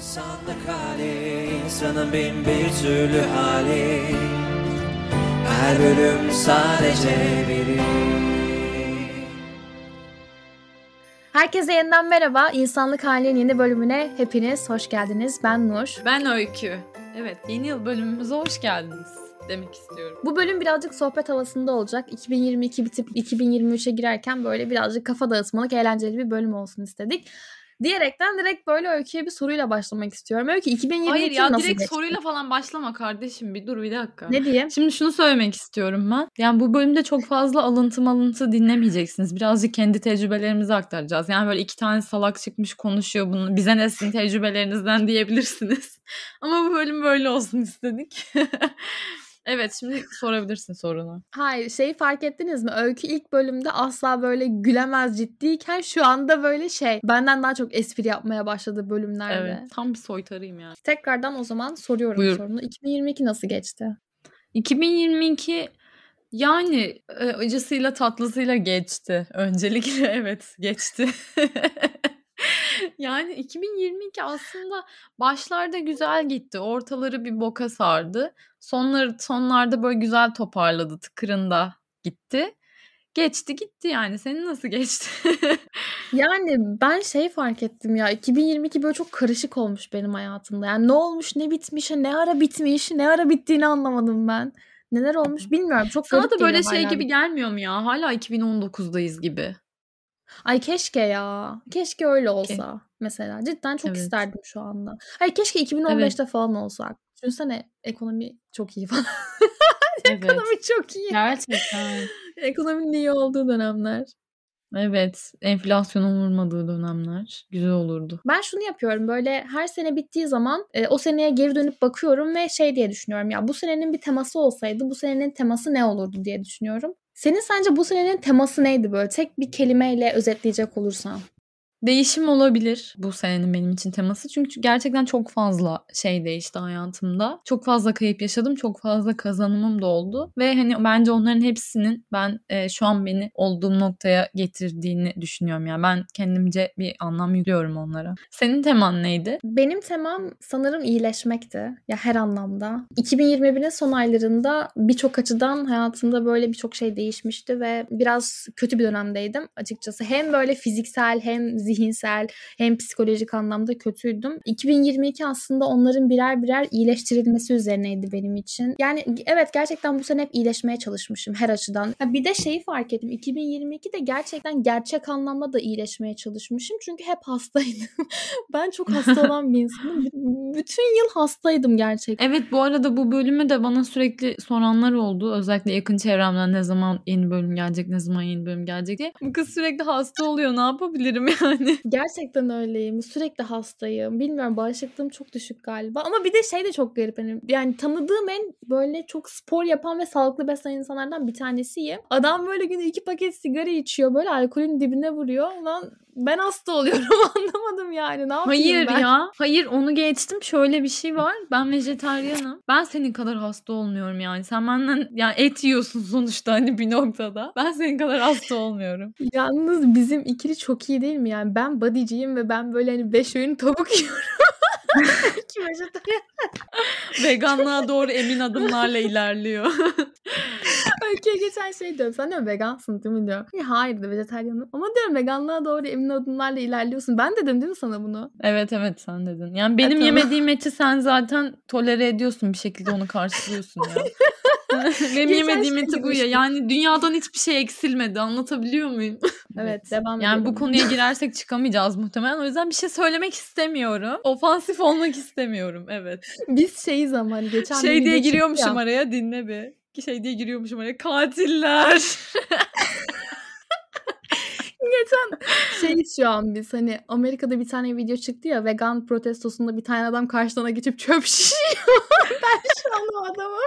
İnsanlık hali, insanın bin bir türlü hali Her bölüm sadece biri Herkese yeniden merhaba. İnsanlık Hali'nin yeni bölümüne hepiniz hoş geldiniz. Ben Nur. Ben Öykü. Evet yeni yıl bölümümüze hoş geldiniz demek istiyorum. Bu bölüm birazcık sohbet havasında olacak. 2022 bitip 2023'e girerken böyle birazcık kafa dağıtmalık, eğlenceli bir bölüm olsun istedik. Diyerekten direkt böyle Öykü'ye bir soruyla başlamak istiyorum. Öykü 2022 Hayır ya nasıl direkt geçti? soruyla falan başlama kardeşim bir dur bir dakika. Ne diyeyim? Şimdi şunu söylemek istiyorum ben. Yani bu bölümde çok fazla alıntı malıntı dinlemeyeceksiniz. Birazcık kendi tecrübelerimizi aktaracağız. Yani böyle iki tane salak çıkmış konuşuyor bunu. Bize ne sizin tecrübelerinizden diyebilirsiniz. Ama bu bölüm böyle olsun istedik. evet şimdi sorabilirsin sorunu. Hayır şeyi fark ettiniz mi? Öykü ilk bölümde asla böyle gülemez ciddiyken şu anda böyle şey benden daha çok espri yapmaya başladı bölümlerde. Evet tam bir soytarıyım yani. Tekrardan o zaman soruyorum Buyur. sorunu. 2022 nasıl geçti? 2022 yani e, acısıyla tatlısıyla geçti. Öncelikle evet geçti. yani 2022 aslında başlarda güzel gitti. Ortaları bir boka sardı. Sonları sonlarda böyle güzel toparladı. Tıkırında gitti. Geçti gitti yani. Senin nasıl geçti? Yani ben şey fark ettim ya 2022 böyle çok karışık olmuş benim hayatımda. Yani ne olmuş ne bitmiş ne ara bitmiş ne ara bittiğini anlamadım ben. Neler olmuş bilmiyorum çok Sana da böyle şey gibi gelmiyor mu ya? Hala 2019'dayız gibi. Ay keşke ya. Keşke öyle olsa mesela. Cidden çok Evet. isterdim şu anda. Ay keşke 2015'te falan olsak. Düşünsene ekonomi çok iyi falan. Evet. ekonomi çok iyi. Gerçekten. Ekonominin iyi olduğu dönemler. Evet. Enflasyonun vurmadığı dönemler. Güzel olurdu. Ben şunu yapıyorum böyle her sene bittiği zaman e, o seneye geri dönüp bakıyorum ve şey diye düşünüyorum ya bu senenin bir teması olsaydı bu senenin teması ne olurdu diye düşünüyorum. Senin sence bu senenin teması neydi böyle tek bir kelimeyle özetleyecek olursan? Değişim olabilir bu senenin benim için teması. Çünkü gerçekten çok fazla şey değişti hayatımda. Çok fazla kayıp yaşadım. Çok fazla kazanımım da oldu. Ve hani bence onların hepsinin ben e, şu an beni olduğum noktaya getirdiğini düşünüyorum. Yani ben kendimce bir anlam yüklüyorum onlara. Senin teman neydi? Benim temam sanırım iyileşmekti. Ya her anlamda. 2021'in son aylarında birçok açıdan hayatımda böyle birçok şey değişmişti ve biraz kötü bir dönemdeydim açıkçası. Hem böyle fiziksel hem zihinsel hem psikolojik anlamda kötüydüm. 2022 aslında onların birer birer iyileştirilmesi üzerineydi benim için. Yani evet gerçekten bu sene hep iyileşmeye çalışmışım her açıdan. Ha, bir de şeyi fark ettim. 2022'de gerçekten gerçek anlamda da iyileşmeye çalışmışım. Çünkü hep hastaydım. ben çok hasta olan bir insanım. Bütün yıl hastaydım gerçekten. Evet bu arada bu bölümü de bana sürekli soranlar oldu. Özellikle yakın çevremden ne zaman yeni bölüm gelecek, ne zaman yeni bölüm gelecek diye. Bu kız sürekli hasta oluyor. Ne yapabilirim yani? Gerçekten öyleyim. Sürekli hastayım. Bilmiyorum bağışıklığım çok düşük galiba. Ama bir de şey de çok garip. Hani yani tanıdığım en böyle çok spor yapan ve sağlıklı beslenen insanlardan bir tanesiyim. Adam böyle günde iki paket sigara içiyor. Böyle alkolün dibine vuruyor. Lan ben hasta oluyorum anlamadım yani. Ne yapayım Hayır ben? ya. Hayır onu geçtim. Şöyle bir şey var. Ben vejetaryenim. Ben senin kadar hasta olmuyorum yani. Sen benden yani et yiyorsun sonuçta hani bir noktada. Ben senin kadar hasta olmuyorum. Yalnız bizim ikili çok iyi değil mi? Yani ben bodyciyim ve ben böyle hani beş öğün tavuk yiyorum. İki vejetaryen. Veganlığa doğru emin adımlarla ilerliyor. Öykü'ye geçen şey diyorum. Sen diyorum vegansın değil mi diyor. Ya hayır da vejetaryenim. Ama diyorum veganlığa doğru emin adımlarla ilerliyorsun. Ben dedim değil mi sana bunu? evet evet sen dedin. Yani benim tamam. yemediğim eti sen zaten tolere ediyorsun bir şekilde onu karşılıyorsun ya. benim Geçen yemediğim şey eti bu ya. Yani dünyadan hiçbir şey eksilmedi. Anlatabiliyor muyum? Evet, devam Yani bu konuya girersek çıkamayacağız muhtemelen. O yüzden bir şey söylemek istemiyorum. Ofansif olmak istemiyorum. Evet. Biz şeyiz ama hani geçen şey diye giriyormuşum ya. araya dinle bir. Şey diye giriyormuşum araya. Katiller. Geçen şeyiz şu an biz hani Amerika'da bir tane video çıktı ya vegan protestosunda bir tane adam karşılarına geçip çöp şişiyor. ben şu an o adamım.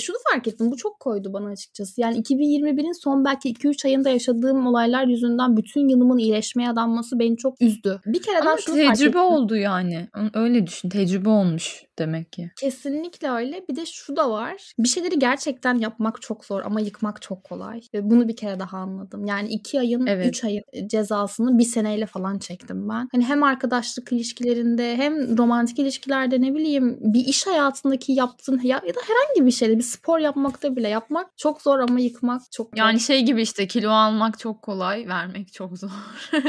Şunu fark ettim bu çok koydu bana açıkçası. Yani 2021'in son belki 2-3 ayında yaşadığım olaylar yüzünden bütün yılımın iyileşmeye adanması beni çok üzdü. Bir kere daha şunu fark tecrübe ettim. oldu yani. Öyle düşün. Tecrübe olmuş demek ki. Kesinlikle öyle. Bir de şu da var. Bir şeyleri gerçekten yapmak çok zor ama yıkmak çok kolay. Ve bunu bir kere daha anladım. Yani iki ayın, Evet. üç ayın cezasını bir seneyle falan çektim ben. Hani hem arkadaşlık ilişkilerinde hem romantik ilişkilerde ne bileyim bir iş hayatındaki yaptığın ya, ya da herhangi bir şeyde bir spor yapmakta bile yapmak çok zor ama yıkmak çok Yani zor. şey gibi işte kilo almak çok kolay, vermek çok zor.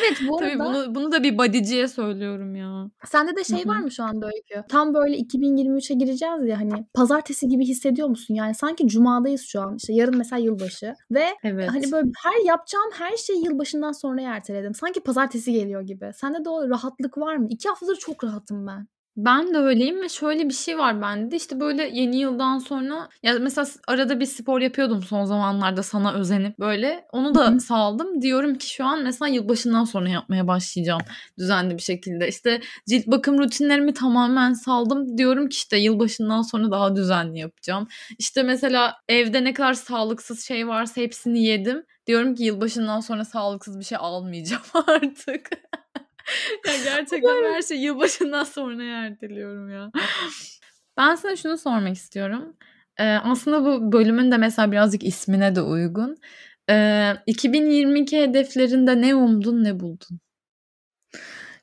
Evet bu Tabii arada bunu bunu da bir bodyciye söylüyorum ya. sende de şey var mı şu anda Öykü? Tam böyle 2023'e gireceğiz ya hani pazartesi gibi hissediyor musun? Yani sanki cumadayız şu an. İşte yarın mesela yılbaşı ve Evet. Hani böyle her yapacağım her şeyi yılbaşından sonra erteledim. Sanki pazartesi geliyor gibi. Sende de o rahatlık var mı? İki haftadır çok rahatım ben. Ben de öyleyim ve şöyle bir şey var bende de işte böyle yeni yıldan sonra ya mesela arada bir spor yapıyordum son zamanlarda sana özenip böyle onu da saldım. Diyorum ki şu an mesela yılbaşından sonra yapmaya başlayacağım düzenli bir şekilde. İşte cilt bakım rutinlerimi tamamen saldım. Diyorum ki işte yılbaşından sonra daha düzenli yapacağım. İşte mesela evde ne kadar sağlıksız şey varsa hepsini yedim. Diyorum ki yılbaşından sonra sağlıksız bir şey almayacağım artık. ya gerçekten her şeyi yılbaşından sonra erteliyorum ya. Ben sana şunu sormak istiyorum. Ee, aslında bu bölümün de mesela birazcık ismine de uygun. Ee, 2022 hedeflerinde ne umdun ne buldun?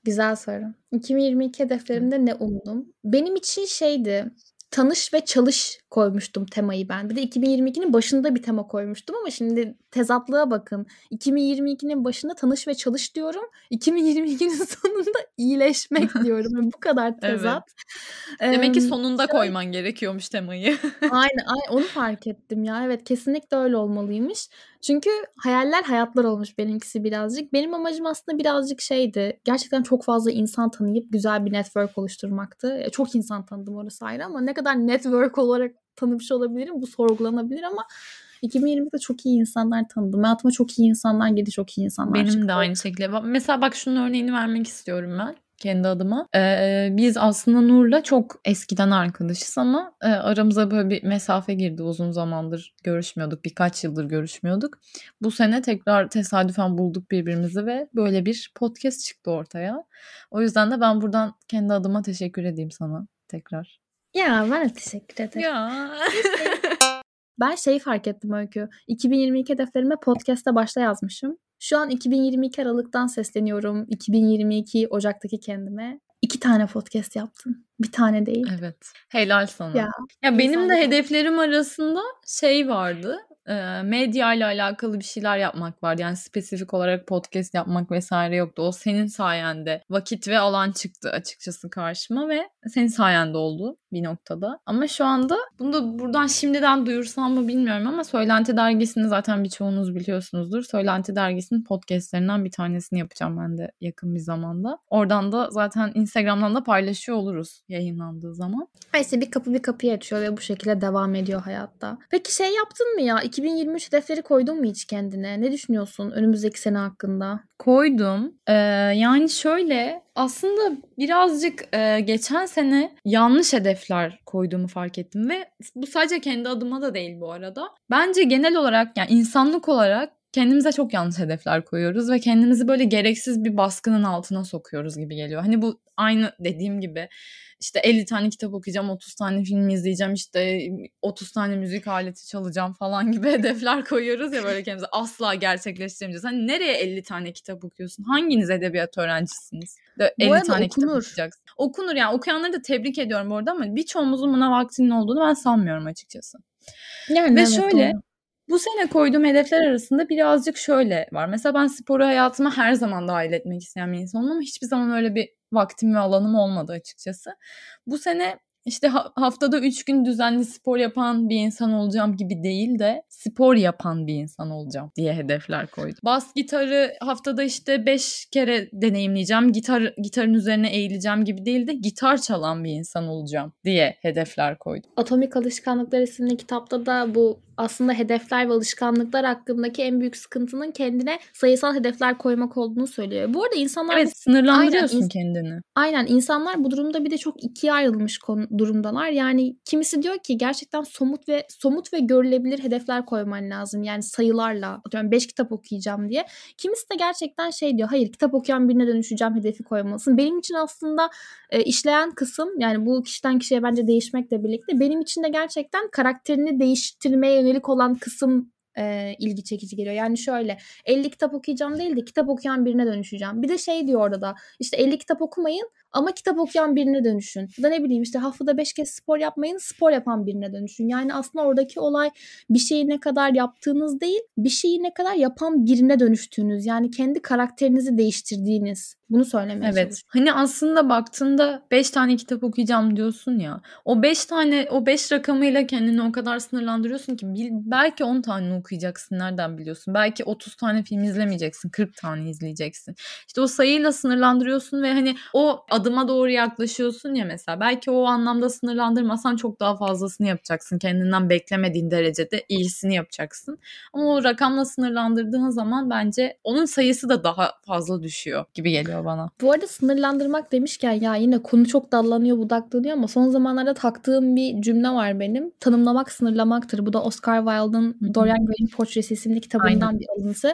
Güzel soru. 2022 hedeflerimde ne umdum? Benim için şeydi. Tanış ve çalış koymuştum temayı ben. Bir de 2022'nin başında bir tema koymuştum ama şimdi tezatlığa bakın. 2022'nin başında tanış ve çalış diyorum. 2022'nin sonunda iyileşmek diyorum. Yani bu kadar tezat. Demek ki sonunda şöyle- koyman gerekiyormuş temayı. Aynen, aynen onu fark ettim ya. Evet kesinlikle öyle olmalıymış. Çünkü hayaller hayatlar olmuş benimkisi birazcık. Benim amacım aslında birazcık şeydi. Gerçekten çok fazla insan tanıyıp güzel bir network oluşturmaktı. Çok insan tanıdım orası ayrı ama ne kadar network olarak tanımış olabilirim bu sorgulanabilir ama 2020'de çok iyi insanlar tanıdım. Hayatıma çok iyi insanlar girdi, çok iyi insanlar Benim çıktı. de aynı şekilde. Mesela bak şunun örneğini vermek istiyorum ben kendi adıma. Ee, biz aslında Nur'la çok eskiden arkadaşız ama e, aramıza böyle bir mesafe girdi. Uzun zamandır görüşmüyorduk. Birkaç yıldır görüşmüyorduk. Bu sene tekrar tesadüfen bulduk birbirimizi ve böyle bir podcast çıktı ortaya. O yüzden de ben buradan kendi adıma teşekkür edeyim sana tekrar. Ya ben de teşekkür ederim. Ya. Ben şeyi fark ettim Öykü. 2022 hedeflerime podcast'te başta yazmışım. Şu an 2022 Aralık'tan sesleniyorum. 2022 Ocak'taki kendime. İki tane podcast yaptım. Bir tane değil. Evet. Helal sana. Ya, Ya benim de hedeflerim arasında şey vardı. E, medya ile alakalı bir şeyler yapmak vardı. Yani spesifik olarak podcast yapmak vesaire yoktu. O senin sayende vakit ve alan çıktı açıkçası karşıma ve senin sayende oldu bir noktada. Ama şu anda bunu da buradan şimdiden duyursam mı bilmiyorum ama Söylenti Dergisi'ni zaten birçoğunuz biliyorsunuzdur. Söylenti Dergisi'nin podcastlerinden bir tanesini yapacağım ben de yakın bir zamanda. Oradan da zaten Instagram'dan da paylaşıyor oluruz yayınlandığı zaman. İşte bir kapı bir kapıyı açıyor ve bu şekilde devam ediyor hayatta. Peki şey yaptın mı ya? 2023 hedefleri koydun mu hiç kendine? Ne düşünüyorsun önümüzdeki sene hakkında? Koydum. Ee, yani şöyle aslında birazcık e, geçen sene yanlış hedefler koyduğumu fark ettim ve bu sadece kendi adıma da değil bu arada. Bence genel olarak yani insanlık olarak kendimize çok yanlış hedefler koyuyoruz ve kendimizi böyle gereksiz bir baskının altına sokuyoruz gibi geliyor. Hani bu aynı dediğim gibi işte 50 tane kitap okuyacağım, 30 tane film izleyeceğim, işte 30 tane müzik aleti çalacağım falan gibi hedefler koyuyoruz ya böyle kendimize asla gerçekleştiremeyeceğiz. Hani nereye 50 tane kitap okuyorsun? Hanginiz edebiyat öğrencisiniz? De 50 arada tane kitap okunur. okuyacaksın. Okunur yani okuyanları da tebrik ediyorum orada ama birçoğumuzun buna vaktinin olduğunu ben sanmıyorum açıkçası. Yani Ve evet, şöyle doğru. Bu sene koyduğum hedefler arasında birazcık şöyle var. Mesela ben sporu hayatıma her zaman dahil etmek isteyen bir insanım ama hiçbir zaman öyle bir vaktim ve alanım olmadı açıkçası. Bu sene işte ha- haftada 3 gün düzenli spor yapan bir insan olacağım gibi değil de spor yapan bir insan olacağım diye hedefler koydum. Bas gitarı haftada işte 5 kere deneyimleyeceğim. Gitar gitarın üzerine eğileceğim gibi değil de gitar çalan bir insan olacağım diye hedefler koydum. Atomik Alışkanlıklar isimli kitapta da bu aslında hedefler ve alışkanlıklar hakkındaki en büyük sıkıntının kendine sayısal hedefler koymak olduğunu söylüyor. Bu arada insanlar Evet sınırlandırıyorsun Aynen, kendini. aynen insanlar bu durumda bir de çok ikiye ayrılmış konu durumdalar. Yani kimisi diyor ki gerçekten somut ve somut ve görülebilir hedefler koyman lazım. Yani sayılarla atıyorum 5 kitap okuyacağım diye. Kimisi de gerçekten şey diyor hayır kitap okuyan birine dönüşeceğim hedefi koymalısın. Benim için aslında e, işleyen kısım yani bu kişiden kişiye bence değişmekle birlikte benim için de gerçekten karakterini değiştirmeye yönelik olan kısım e, ilgi çekici geliyor. Yani şöyle 50 kitap okuyacağım değil de kitap okuyan birine dönüşeceğim. Bir de şey diyor orada da işte 50 kitap okumayın ama kitap okuyan birine dönüşün. Ya da ne bileyim işte haftada 5 kez spor yapmayın spor yapan birine dönüşün. Yani aslında oradaki olay bir şeyi ne kadar yaptığınız değil bir şeyi ne kadar yapan birine dönüştüğünüz. Yani kendi karakterinizi değiştirdiğiniz. Bunu söylemeye Evet. Hani aslında baktığında 5 tane kitap okuyacağım diyorsun ya. O 5 tane o 5 rakamıyla kendini o kadar sınırlandırıyorsun ki belki 10 tane okuyacaksın. Nereden biliyorsun? Belki 30 tane film izlemeyeceksin. 40 tane izleyeceksin. İşte o sayıyla sınırlandırıyorsun ve hani o adıma doğru yaklaşıyorsun ya mesela. Belki o anlamda sınırlandırmasan çok daha fazlasını yapacaksın. Kendinden beklemediğin derecede iyisini yapacaksın. Ama o rakamla sınırlandırdığın zaman bence onun sayısı da daha fazla düşüyor gibi geliyor bana. Bu arada sınırlandırmak demişken ya yine konu çok dallanıyor budaklanıyor ama son zamanlarda taktığım bir cümle var benim. Tanımlamak sınırlamaktır. Bu da Oscar Wilde'ın Dorian Gray'in Portresi isimli kitabından Aynen. bir alıntı.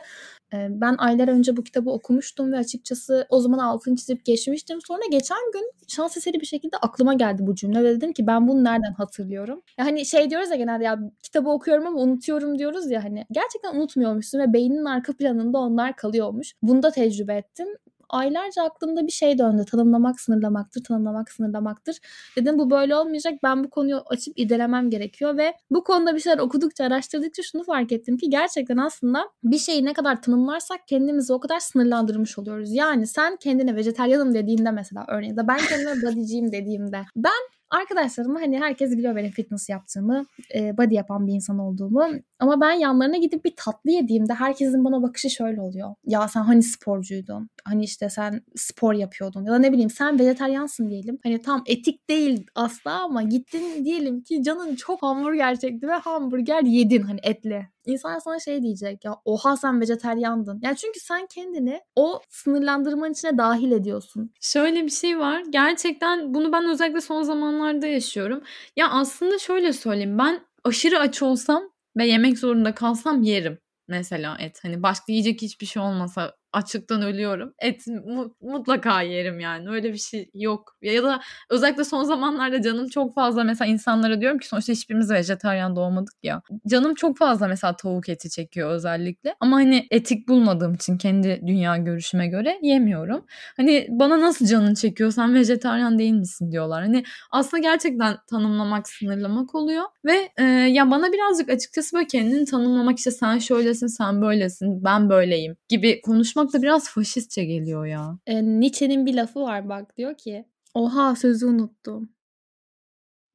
Ben aylar önce bu kitabı okumuştum ve açıkçası o zaman altını çizip geçmiştim. Sonra geçen gün şans eseri bir şekilde aklıma geldi bu cümle ve dedim ki ben bunu nereden hatırlıyorum? Ya hani şey diyoruz ya genelde ya kitabı okuyorum ama unutuyorum diyoruz ya hani gerçekten unutmuyormuşsun ve beyninin arka planında onlar kalıyormuş. Bunu da tecrübe ettim aylarca aklımda bir şey döndü. Tanımlamak sınırlamaktır, tanımlamak sınırlamaktır. Dedim bu böyle olmayacak. Ben bu konuyu açıp irdelemem gerekiyor ve bu konuda bir şeyler okudukça, araştırdıkça şunu fark ettim ki gerçekten aslında bir şeyi ne kadar tanımlarsak kendimizi o kadar sınırlandırmış oluyoruz. Yani sen kendine vejeteryanım dediğinde mesela örneğin de ben kendime bodyciyim dediğimde ben Arkadaşlarıma hani herkes biliyor benim fitness yaptığımı, e, body yapan bir insan olduğumu. Ama ben yanlarına gidip bir tatlı yediğimde herkesin bana bakışı şöyle oluyor. Ya sen hani sporcuydun. Hani işte sen spor yapıyordun. Ya da ne bileyim sen vejetaryansın diyelim. Hani tam etik değil asla ama gittin diyelim ki canın çok hamburger çekti ve hamburger yedin hani etli. İnsan sana şey diyecek ya oha sen vejetaryandın. Yani çünkü sen kendini o sınırlandırmanın içine dahil ediyorsun. Şöyle bir şey var. Gerçekten bunu ben özellikle son zamanlarda yaşıyorum. Ya aslında şöyle söyleyeyim. Ben aşırı aç olsam ve yemek zorunda kalsam yerim mesela et. Hani başka yiyecek hiçbir şey olmasa açlıktan ölüyorum. Et mutlaka yerim yani. Öyle bir şey yok. Ya da özellikle son zamanlarda canım çok fazla mesela insanlara diyorum ki sonuçta hiçbirimiz vejetaryen doğmadık ya. Canım çok fazla mesela tavuk eti çekiyor özellikle. Ama hani etik bulmadığım için kendi dünya görüşüme göre yemiyorum. Hani bana nasıl canın çekiyor sen vejetaryen değil misin diyorlar. Hani aslında gerçekten tanımlamak, sınırlamak oluyor. Ve e, ya bana birazcık açıkçası böyle kendini tanımlamak işte sen şöylesin, sen böylesin, ben böyleyim gibi konuşmak konuşmak da biraz faşistçe geliyor ya. E, Nietzsche'nin bir lafı var bak diyor ki oha sözü unuttum.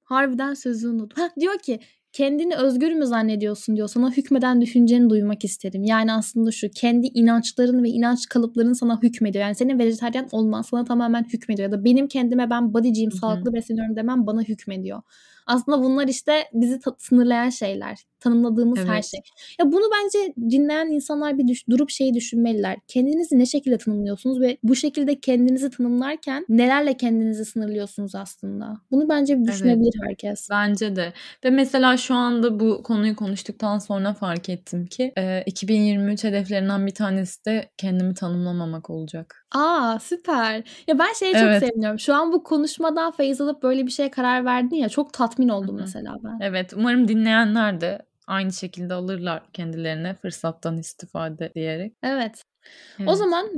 Harbiden sözü unuttum. Heh, diyor ki kendini özgür mü zannediyorsun diyor. Sana hükmeden düşünceni duymak isterim. Yani aslında şu kendi inançların ve inanç kalıpların sana hükmediyor. Yani senin vejetaryen olman sana tamamen hükmediyor. Ya da benim kendime ben bodyciyim, sağlıklı besleniyorum demem bana hükmediyor. Aslında bunlar işte bizi sınırlayan şeyler tanımladığımız evet. her şey. Ya bunu bence dinleyen insanlar bir düş, durup şeyi düşünmeliler. Kendinizi ne şekilde tanımlıyorsunuz ve bu şekilde kendinizi tanımlarken nelerle kendinizi sınırlıyorsunuz aslında? Bunu bence bir düşünebilir evet. herkes. Bence de. Ve mesela şu anda bu konuyu konuştuktan sonra fark ettim ki e, 2023 hedeflerinden bir tanesi de kendimi tanımlamamak olacak. Aa süper. Ya ben şeyi evet. çok seviniyorum. Şu an bu konuşmadan feyiz alıp böyle bir şeye karar verdin ya çok tatmin oldum Hı-hı. mesela ben. Evet umarım dinleyenler de aynı şekilde alırlar kendilerine fırsattan istifade diyerek. Evet. Evet. O zaman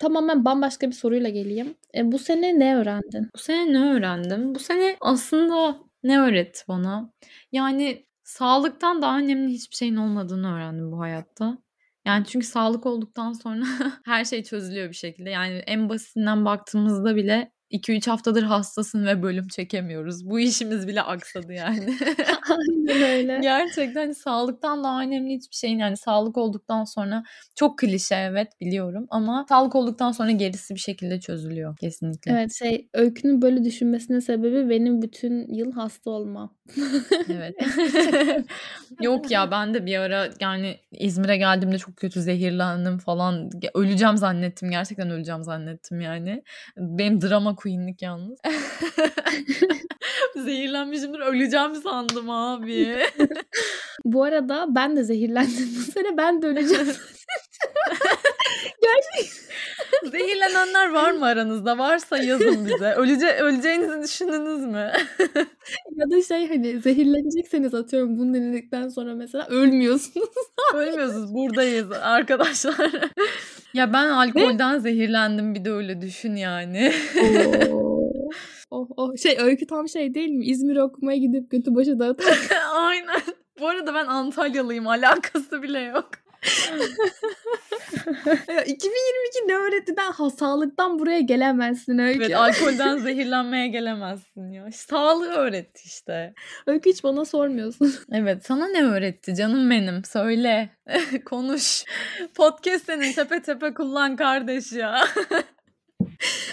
tamamen bambaşka bir soruyla geleyim. E, bu sene ne öğrendin? Bu sene ne öğrendim? Bu sene aslında ne öğretti bana? Yani sağlıktan daha önemli hiçbir şeyin olmadığını öğrendim bu hayatta. Yani çünkü sağlık olduktan sonra her şey çözülüyor bir şekilde. Yani en basitinden baktığımızda bile 2-3 haftadır hastasın ve bölüm çekemiyoruz. Bu işimiz bile aksadı yani. Aynen öyle. Gerçekten hani sağlıktan daha önemli hiçbir şeyin yani sağlık olduktan sonra çok klişe evet biliyorum ama sağlık olduktan sonra gerisi bir şekilde çözülüyor kesinlikle. Evet şey öykünün böyle düşünmesine sebebi benim bütün yıl hasta olmam. evet. Yok ya ben de bir ara yani İzmir'e geldiğimde çok kötü zehirlendim falan. Öleceğim zannettim. Gerçekten öleceğim zannettim yani. Benim drama queenlik yalnız. Zehirlenmişimdir öleceğim sandım abi. Bu arada ben de zehirlendim bu sene. Ben de öleceğim. Gerçekten. Zehirlenenler var mı aranızda? Varsa yazın bize. Ölece öleceğinizi düşündünüz mü? ya da şey hani zehirlenecekseniz atıyorum bunu dinledikten sonra mesela ölmüyorsunuz. Ölmüyorsunuz. Buradayız arkadaşlar. ya ben alkolden zehirlendim bir de öyle düşün yani. oh, oh. Şey öykü tam şey değil mi? İzmir okumaya gidip götü başı dağıtan. Aynen. Bu arada ben Antalyalıyım. Alakası bile yok. Ya 2022 ne öğretiden hastalıktan buraya gelemezsin Öykü. Evet alkolden zehirlenmeye gelemezsin ya. Sağlığı öğretti işte. Öykü hiç bana sormuyorsun. Evet sana ne öğretti canım benim? Söyle. Konuş. Podcast senin tepe tepe kullan kardeş ya.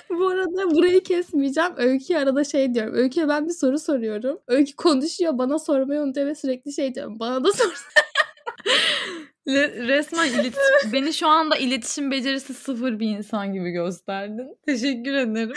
Bu arada burayı kesmeyeceğim. Öykü arada şey diyorum. Öykü'ye ben bir soru soruyorum. Öykü konuşuyor bana sormayı unutuyor ve sürekli şey diyorum. Bana da sor. Resmen iletişim. Beni şu anda iletişim becerisi sıfır bir insan gibi gösterdin. Teşekkür ederim.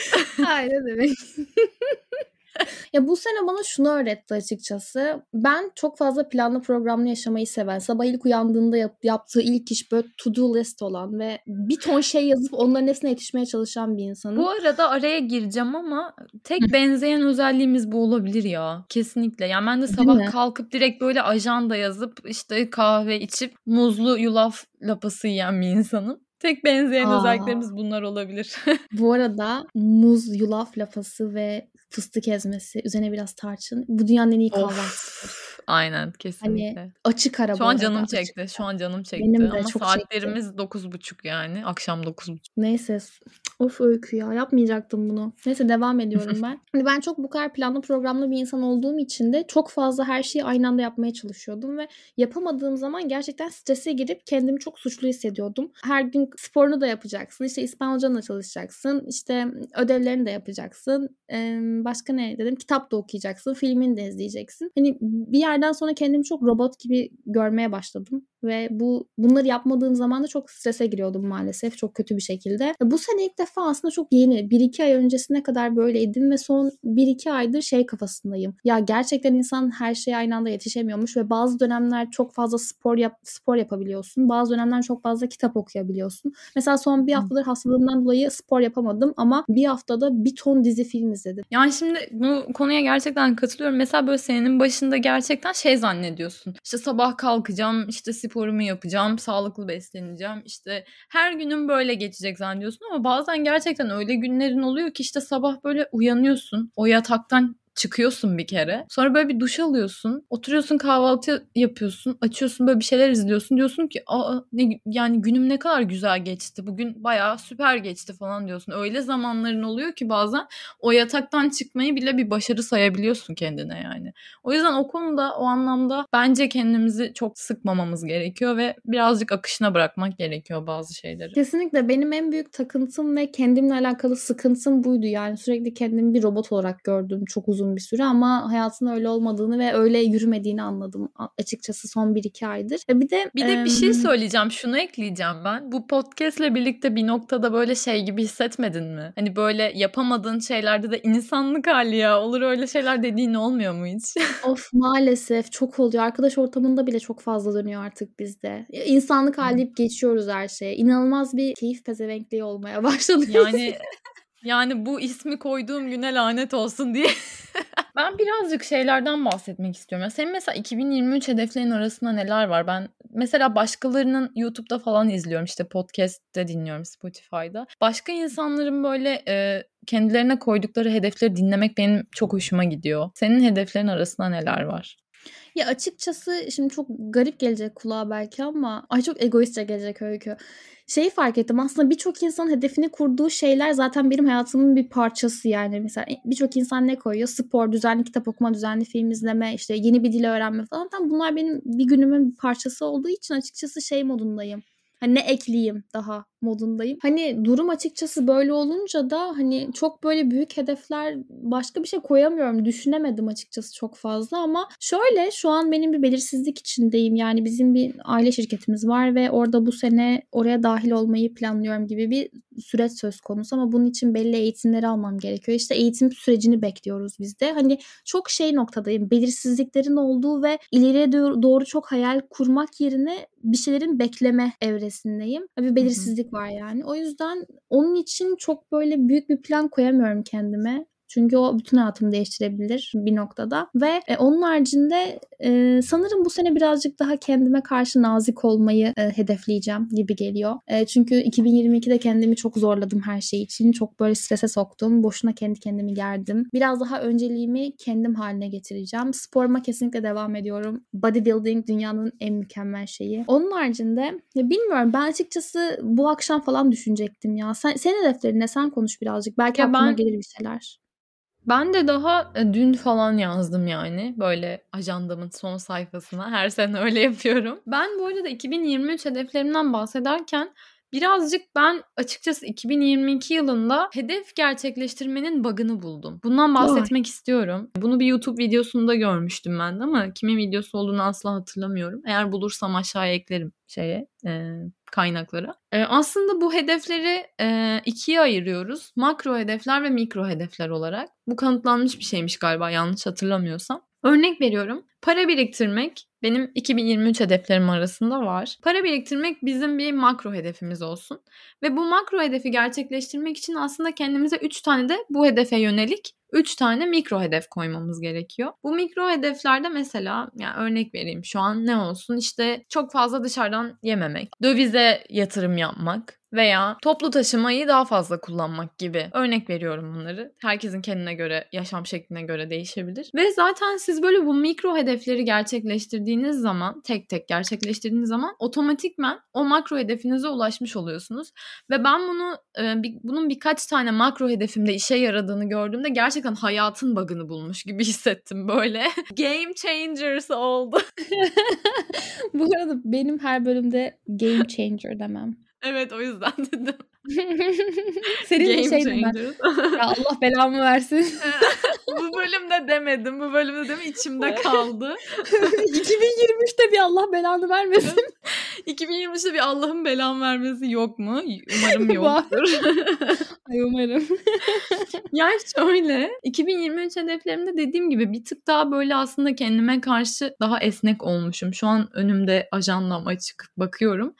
Aynen demek. ya bu sene bana şunu öğretti açıkçası. Ben çok fazla planlı programlı yaşamayı seven, sabah ilk uyandığında yap, yaptığı ilk iş böyle to do list olan ve bir ton şey yazıp onların hepsine yetişmeye çalışan bir insanım. Bu arada araya gireceğim ama tek benzeyen özelliğimiz bu olabilir ya. Kesinlikle. Yani ben de sabah kalkıp direkt böyle ajanda yazıp işte kahve içip muzlu yulaf lapası yiyen bir insanım. Tek benzeyen Aa. özelliklerimiz bunlar olabilir. Bu arada muz, yulaf lapası ve fıstık ezmesi, üzerine biraz tarçın. Bu dünyanın en iyi kahvaltısı. Aynen kesinlikle. Hani açık ara Şu an canım açık. çekti. Şu an canım çekti. Benim de Ama çok saatlerimiz dokuz buçuk yani. Akşam dokuz buçuk. Neyse. Of öykü ya. Yapmayacaktım bunu. Neyse devam ediyorum ben. hani ben çok bu kadar planlı programlı bir insan olduğum için de çok fazla her şeyi aynı anda yapmaya çalışıyordum ve yapamadığım zaman gerçekten strese girip kendimi çok suçlu hissediyordum. Her gün sporunu da yapacaksın. İşte İspanyolcanı da çalışacaksın. İşte ödevlerini de yapacaksın. Ee, başka ne dedim? Kitap da okuyacaksın. Filmini de izleyeceksin. Hani bir yerden sonra kendimi çok robot gibi görmeye başladım ve bu bunları yapmadığım zaman da çok strese giriyordum maalesef çok kötü bir şekilde. Bu sene ilk defa aslında çok yeni. 1-2 ay öncesine kadar böyleydim ve son 1-2 aydır şey kafasındayım. Ya gerçekten insan her şeye aynı anda yetişemiyormuş ve bazı dönemler çok fazla spor yap spor yapabiliyorsun. Bazı dönemler çok fazla kitap okuyabiliyorsun. Mesela son bir haftadır hastalığımdan dolayı spor yapamadım ama bir haftada bir ton dizi film izledim. Yani şimdi bu konuya gerçekten katılıyorum. Mesela böyle senin başında gerçekten şey zannediyorsun. İşte sabah kalkacağım, işte sporumu yapacağım, sağlıklı besleneceğim. İşte her günün böyle geçecek zannediyorsun ama bazen gerçekten öyle günlerin oluyor ki işte sabah böyle uyanıyorsun. O yataktan çıkıyorsun bir kere. Sonra böyle bir duş alıyorsun. Oturuyorsun kahvaltı yapıyorsun. Açıyorsun böyle bir şeyler izliyorsun. Diyorsun ki Aa, ne, yani günüm ne kadar güzel geçti. Bugün bayağı süper geçti falan diyorsun. Öyle zamanların oluyor ki bazen o yataktan çıkmayı bile bir başarı sayabiliyorsun kendine yani. O yüzden o konuda o anlamda bence kendimizi çok sıkmamamız gerekiyor ve birazcık akışına bırakmak gerekiyor bazı şeyleri. Kesinlikle benim en büyük takıntım ve kendimle alakalı sıkıntım buydu. Yani sürekli kendimi bir robot olarak gördüm çok uzun uzun bir süre ama hayatın öyle olmadığını ve öyle yürümediğini anladım açıkçası son 1-2 aydır. Bir de bir de bir şey söyleyeceğim. Şunu ekleyeceğim ben. Bu podcast'le birlikte bir noktada böyle şey gibi hissetmedin mi? Hani böyle yapamadığın şeylerde de insanlık hali ya. Olur öyle şeyler dediğin olmuyor mu hiç? of maalesef çok oluyor. Arkadaş ortamında bile çok fazla dönüyor artık bizde. İnsanlık hali deyip geçiyoruz her şeye. İnanılmaz bir keyif pezevenkliği olmaya başladı. Yani yani bu ismi koyduğum güne lanet olsun diye. ben birazcık şeylerden bahsetmek istiyorum. Ya senin mesela 2023 hedeflerin arasında neler var? Ben mesela başkalarının YouTube'da falan izliyorum. İşte podcast'te dinliyorum Spotify'da. Başka insanların böyle e, kendilerine koydukları hedefleri dinlemek benim çok hoşuma gidiyor. Senin hedeflerin arasında neler var? Ya açıkçası şimdi çok garip gelecek kulağa belki ama ay çok egoistçe gelecek öykü. Şeyi fark ettim aslında birçok insan hedefini kurduğu şeyler zaten benim hayatımın bir parçası yani. Mesela birçok insan ne koyuyor? Spor, düzenli kitap okuma, düzenli film izleme, işte yeni bir dil öğrenme falan. Bunlar benim bir günümün bir parçası olduğu için açıkçası şey modundayım. Hani ne ekleyeyim daha modundayım. Hani durum açıkçası böyle olunca da hani çok böyle büyük hedefler başka bir şey koyamıyorum. Düşünemedim açıkçası çok fazla ama şöyle şu an benim bir belirsizlik içindeyim. Yani bizim bir aile şirketimiz var ve orada bu sene oraya dahil olmayı planlıyorum gibi bir süreç söz konusu ama bunun için belli eğitimleri almam gerekiyor. İşte eğitim sürecini bekliyoruz biz de. Hani çok şey noktadayım. Belirsizliklerin olduğu ve ileriye doğru çok hayal kurmak yerine bir şeylerin bekleme evresindeyim. Bir belirsizlik var yani. O yüzden onun için çok böyle büyük bir plan koyamıyorum kendime. Çünkü o bütün hayatımı değiştirebilir bir noktada. Ve e, onun haricinde e, sanırım bu sene birazcık daha kendime karşı nazik olmayı e, hedefleyeceğim gibi geliyor. E, çünkü 2022'de kendimi çok zorladım her şey için. Çok böyle strese soktum. Boşuna kendi kendimi gerdim. Biraz daha önceliğimi kendim haline getireceğim. Sporuma kesinlikle devam ediyorum. Bodybuilding dünyanın en mükemmel şeyi. Onun haricinde ya bilmiyorum ben açıkçası bu akşam falan düşünecektim ya. Sen, senin hedeflerine sen konuş birazcık. Belki ya aklıma ben... gelir bir şeyler. Ben de daha e, dün falan yazdım yani böyle ajandamın son sayfasına. Her sene öyle yapıyorum. Ben bu arada 2023 hedeflerimden bahsederken Birazcık ben açıkçası 2022 yılında hedef gerçekleştirmenin bug'ını buldum. Bundan bahsetmek Oy. istiyorum. Bunu bir YouTube videosunda görmüştüm ben de ama kimin videosu olduğunu asla hatırlamıyorum. Eğer bulursam aşağıya eklerim şeye e, kaynaklara. E, aslında bu hedefleri e, ikiye ayırıyoruz. Makro hedefler ve mikro hedefler olarak. Bu kanıtlanmış bir şeymiş galiba yanlış hatırlamıyorsam. Örnek veriyorum. Para biriktirmek benim 2023 hedeflerim arasında var. Para biriktirmek bizim bir makro hedefimiz olsun. Ve bu makro hedefi gerçekleştirmek için aslında kendimize 3 tane de bu hedefe yönelik 3 tane mikro hedef koymamız gerekiyor. Bu mikro hedeflerde mesela yani örnek vereyim şu an ne olsun işte çok fazla dışarıdan yememek, dövize yatırım yapmak, veya toplu taşımayı daha fazla kullanmak gibi. Örnek veriyorum bunları. Herkesin kendine göre, yaşam şekline göre değişebilir. Ve zaten siz böyle bu mikro hedefleri gerçekleştirdiğiniz zaman, tek tek gerçekleştirdiğiniz zaman otomatikmen o makro hedefinize ulaşmış oluyorsunuz. Ve ben bunu e, bunun birkaç tane makro hedefimde işe yaradığını gördüğümde gerçekten hayatın bug'ını bulmuş gibi hissettim böyle. Game changers oldu. bu arada benim her bölümde game changer demem. Evet o yüzden dedim. Senin Game şey ben. Ya Allah belamı versin. bu bölümde demedim. Bu bölümde değil mi? İçimde kaldı. 2023'te bir Allah belanı vermesin. 2023'te bir Allah'ın belanı vermesi yok mu? Umarım yoktur. Ay umarım. yani şöyle 2023 hedeflerimde dediğim gibi bir tık daha böyle aslında kendime karşı daha esnek olmuşum. Şu an önümde ajandam açık bakıyorum.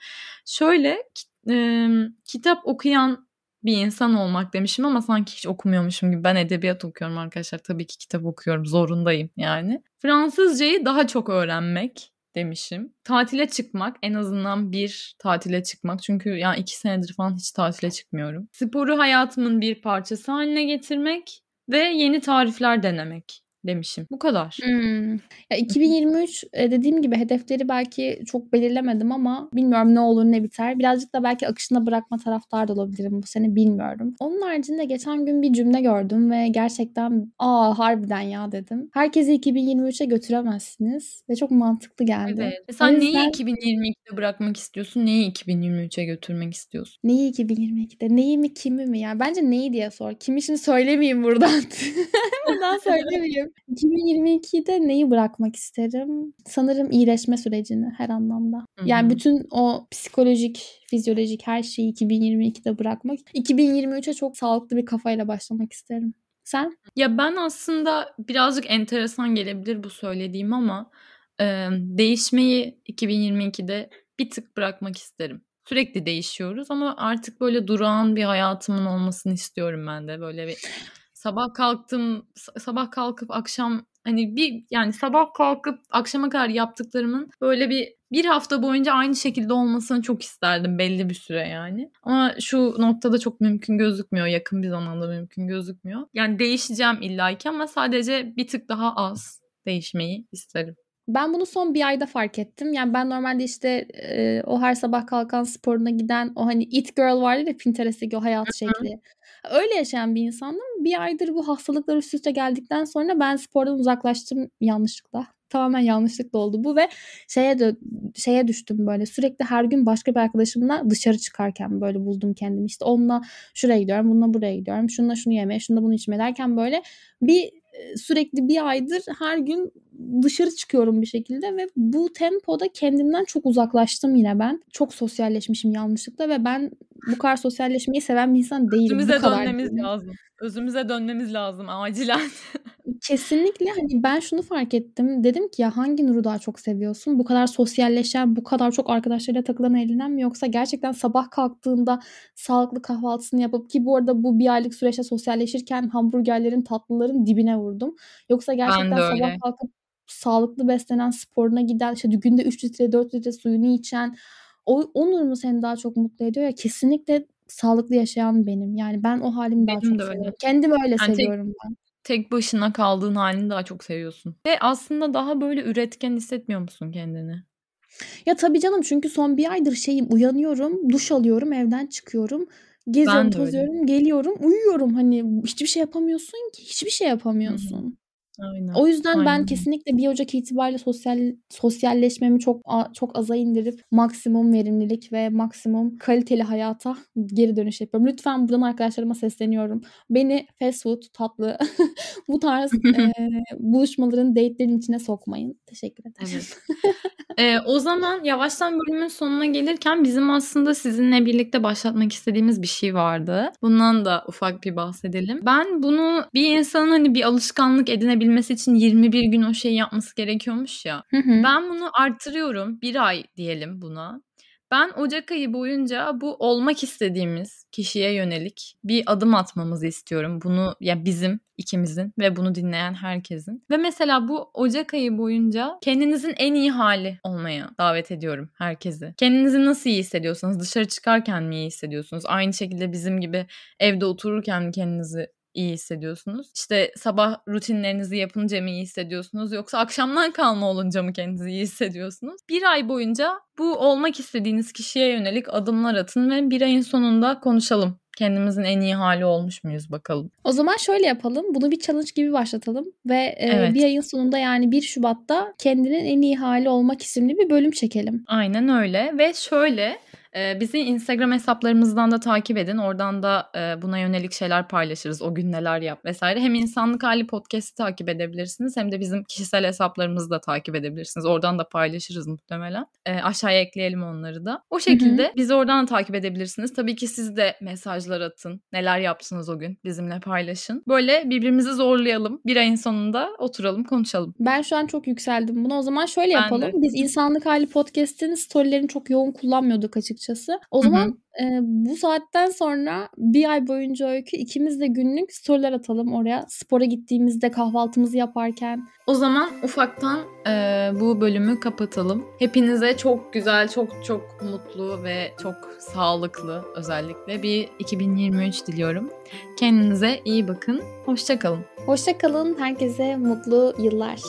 Şöyle e, kitap okuyan bir insan olmak demişim ama sanki hiç okumuyormuşum gibi. Ben edebiyat okuyorum arkadaşlar. Tabii ki kitap okuyorum. Zorundayım yani. Fransızcayı daha çok öğrenmek demişim. Tatile çıkmak en azından bir tatile çıkmak. Çünkü yani iki senedir falan hiç tatile çıkmıyorum. Sporu hayatımın bir parçası haline getirmek ve yeni tarifler denemek demişim. Bu kadar. Hmm. Ya 2023 e, dediğim gibi hedefleri belki çok belirlemedim ama bilmiyorum ne olur ne biter. Birazcık da belki akışına bırakma taraftar da olabilirim bu sene bilmiyorum. Onun haricinde geçen gün bir cümle gördüm ve gerçekten aa harbiden ya dedim. Herkesi 2023'e götüremezsiniz ve çok mantıklı geldi. Evet. E sen yüzden... neyi 2022'de bırakmak istiyorsun? Neyi 2023'e götürmek istiyorsun? Neyi 2022'de? Neyi mi kimi mi ya? Bence neyi diye sor. Kimi şimdi söylemeyeyim buradan. buradan söylemeyeyim. 2022'de neyi bırakmak isterim? Sanırım iyileşme sürecini her anlamda. Hı-hı. Yani bütün o psikolojik, fizyolojik her şeyi 2022'de bırakmak. 2023'e çok sağlıklı bir kafayla başlamak isterim. Sen? Ya ben aslında birazcık enteresan gelebilir bu söylediğim ama e, değişmeyi 2022'de bir tık bırakmak isterim. Sürekli değişiyoruz ama artık böyle durağan bir hayatımın olmasını istiyorum ben de. Böyle bir sabah kalktım sabah kalkıp akşam hani bir yani sabah kalkıp akşama kadar yaptıklarımın böyle bir bir hafta boyunca aynı şekilde olmasını çok isterdim belli bir süre yani. Ama şu noktada çok mümkün gözükmüyor. Yakın bir zamanda mümkün gözükmüyor. Yani değişeceğim illaki ama sadece bir tık daha az değişmeyi isterim. Ben bunu son bir ayda fark ettim. Yani ben normalde işte e, o her sabah kalkan sporuna giden o hani it girl vardı ya Pinterest'teki o hayat şekli. Öyle yaşayan bir insandım. Bir aydır bu hastalıklar üst üste geldikten sonra ben spordan uzaklaştım yanlışlıkla. tamamen yanlışlıkla oldu bu ve şeye de şeye düştüm böyle sürekli her gün başka bir arkadaşımla dışarı çıkarken böyle buldum kendimi işte onunla şuraya gidiyorum bununla buraya gidiyorum şununla şunu yemeye şununla bunu içmeye derken böyle bir sürekli bir aydır her gün dışarı çıkıyorum bir şekilde ve bu tempoda kendimden çok uzaklaştım yine ben. Çok sosyalleşmişim yanlışlıkla ve ben bu kadar sosyalleşmeyi seven bir insan değilim. Özümüze bu kadar dönmemiz değilim. lazım. Özümüze dönmemiz lazım acilen. Kesinlikle hani ben şunu fark ettim. Dedim ki ya hangi Nur'u daha çok seviyorsun? Bu kadar sosyalleşen, bu kadar çok arkadaşlarıyla takılan elinden mi yoksa gerçekten sabah kalktığında sağlıklı kahvaltısını yapıp ki bu arada bu bir aylık süreçte sosyalleşirken hamburgerlerin, tatlıların dibine vurdum. Yoksa gerçekten sabah kalkıp sağlıklı beslenen, sporuna giden, işte günde 3 litre, 4 litre suyunu içen o, o Nur mu seni daha çok mutlu ediyor ya kesinlikle sağlıklı yaşayan benim. Yani ben o halimi daha Benim çok de öyle. seviyorum. Kendimi öyle Yani tek- seviyorum ben. Tek başına kaldığın halini daha çok seviyorsun. Ve aslında daha böyle üretken hissetmiyor musun kendini? Ya tabii canım çünkü son bir aydır şeyim uyanıyorum, duş alıyorum, evden çıkıyorum, geziyorum, öyle. tozuyorum, geliyorum, uyuyorum. Hani hiçbir şey yapamıyorsun ki, hiçbir şey yapamıyorsun. Aynen. O yüzden ben Aynen. kesinlikle 1 Ocak itibariyle sosyal sosyalleşmemi çok a- çok aza indirip maksimum verimlilik ve maksimum kaliteli hayata geri dönüş yapıyorum. Lütfen buradan arkadaşlarıma sesleniyorum. Beni fast food, tatlı bu tarz e, buluşmaların, date'lerin içine sokmayın. Teşekkür ederim. Evet. Ee, o zaman yavaştan bölümün sonuna gelirken bizim aslında sizinle birlikte başlatmak istediğimiz bir şey vardı. Bundan da ufak bir bahsedelim. Ben bunu bir insanın hani bir alışkanlık edinebilmesi için 21 gün o şeyi yapması gerekiyormuş ya. Hı hı. Ben bunu artırıyorum. Bir ay diyelim buna. Ben Ocak ayı boyunca bu olmak istediğimiz kişiye yönelik bir adım atmamızı istiyorum. Bunu ya bizim ikimizin ve bunu dinleyen herkesin. Ve mesela bu Ocak ayı boyunca kendinizin en iyi hali olmaya davet ediyorum herkesi. Kendinizi nasıl iyi hissediyorsanız dışarı çıkarken mi iyi hissediyorsunuz? Aynı şekilde bizim gibi evde otururken kendinizi iyi hissediyorsunuz? İşte sabah rutinlerinizi yapınca mı iyi hissediyorsunuz yoksa akşamdan kalma olunca mı kendinizi iyi hissediyorsunuz? Bir ay boyunca bu olmak istediğiniz kişiye yönelik adımlar atın ve bir ayın sonunda konuşalım. Kendimizin en iyi hali olmuş muyuz bakalım. O zaman şöyle yapalım. Bunu bir challenge gibi başlatalım ve e, Evet. bir ayın sonunda yani 1 Şubat'ta kendinin en iyi hali olmak isimli bir bölüm çekelim. Aynen öyle ve şöyle e, bizi Instagram hesaplarımızdan da takip edin. Oradan da e, buna yönelik şeyler paylaşırız. O gün neler yap vesaire. Hem İnsanlık Hali Podcast'i takip edebilirsiniz hem de bizim kişisel hesaplarımızı da takip edebilirsiniz. Oradan da paylaşırız muhtemelen. E, aşağıya ekleyelim onları da. O şekilde bizi oradan da takip edebilirsiniz. Tabii ki siz de mesajlar atın. Neler yaptınız o gün bizimle paylaşın. Böyle birbirimizi zorlayalım. Bir ayın sonunda oturalım konuşalım. Ben şu an çok yükseldim buna. O zaman şöyle Ben yapalım. de. Biz İnsanlık Hali Podcast'in storylerini çok yoğun kullanmıyorduk açıkçası. O zaman e, bu saatten sonra bir ay boyunca öykü ikimiz de günlük storyler atalım oraya. Spora gittiğimizde kahvaltımızı yaparken. O zaman ufaktan e, bu bölümü kapatalım. Hepinize çok güzel, çok çok mutlu ve çok sağlıklı özellikle bir 2023 diliyorum. Kendinize iyi bakın. Hoşçakalın. Hoşça kalın. Herkese mutlu yıllar.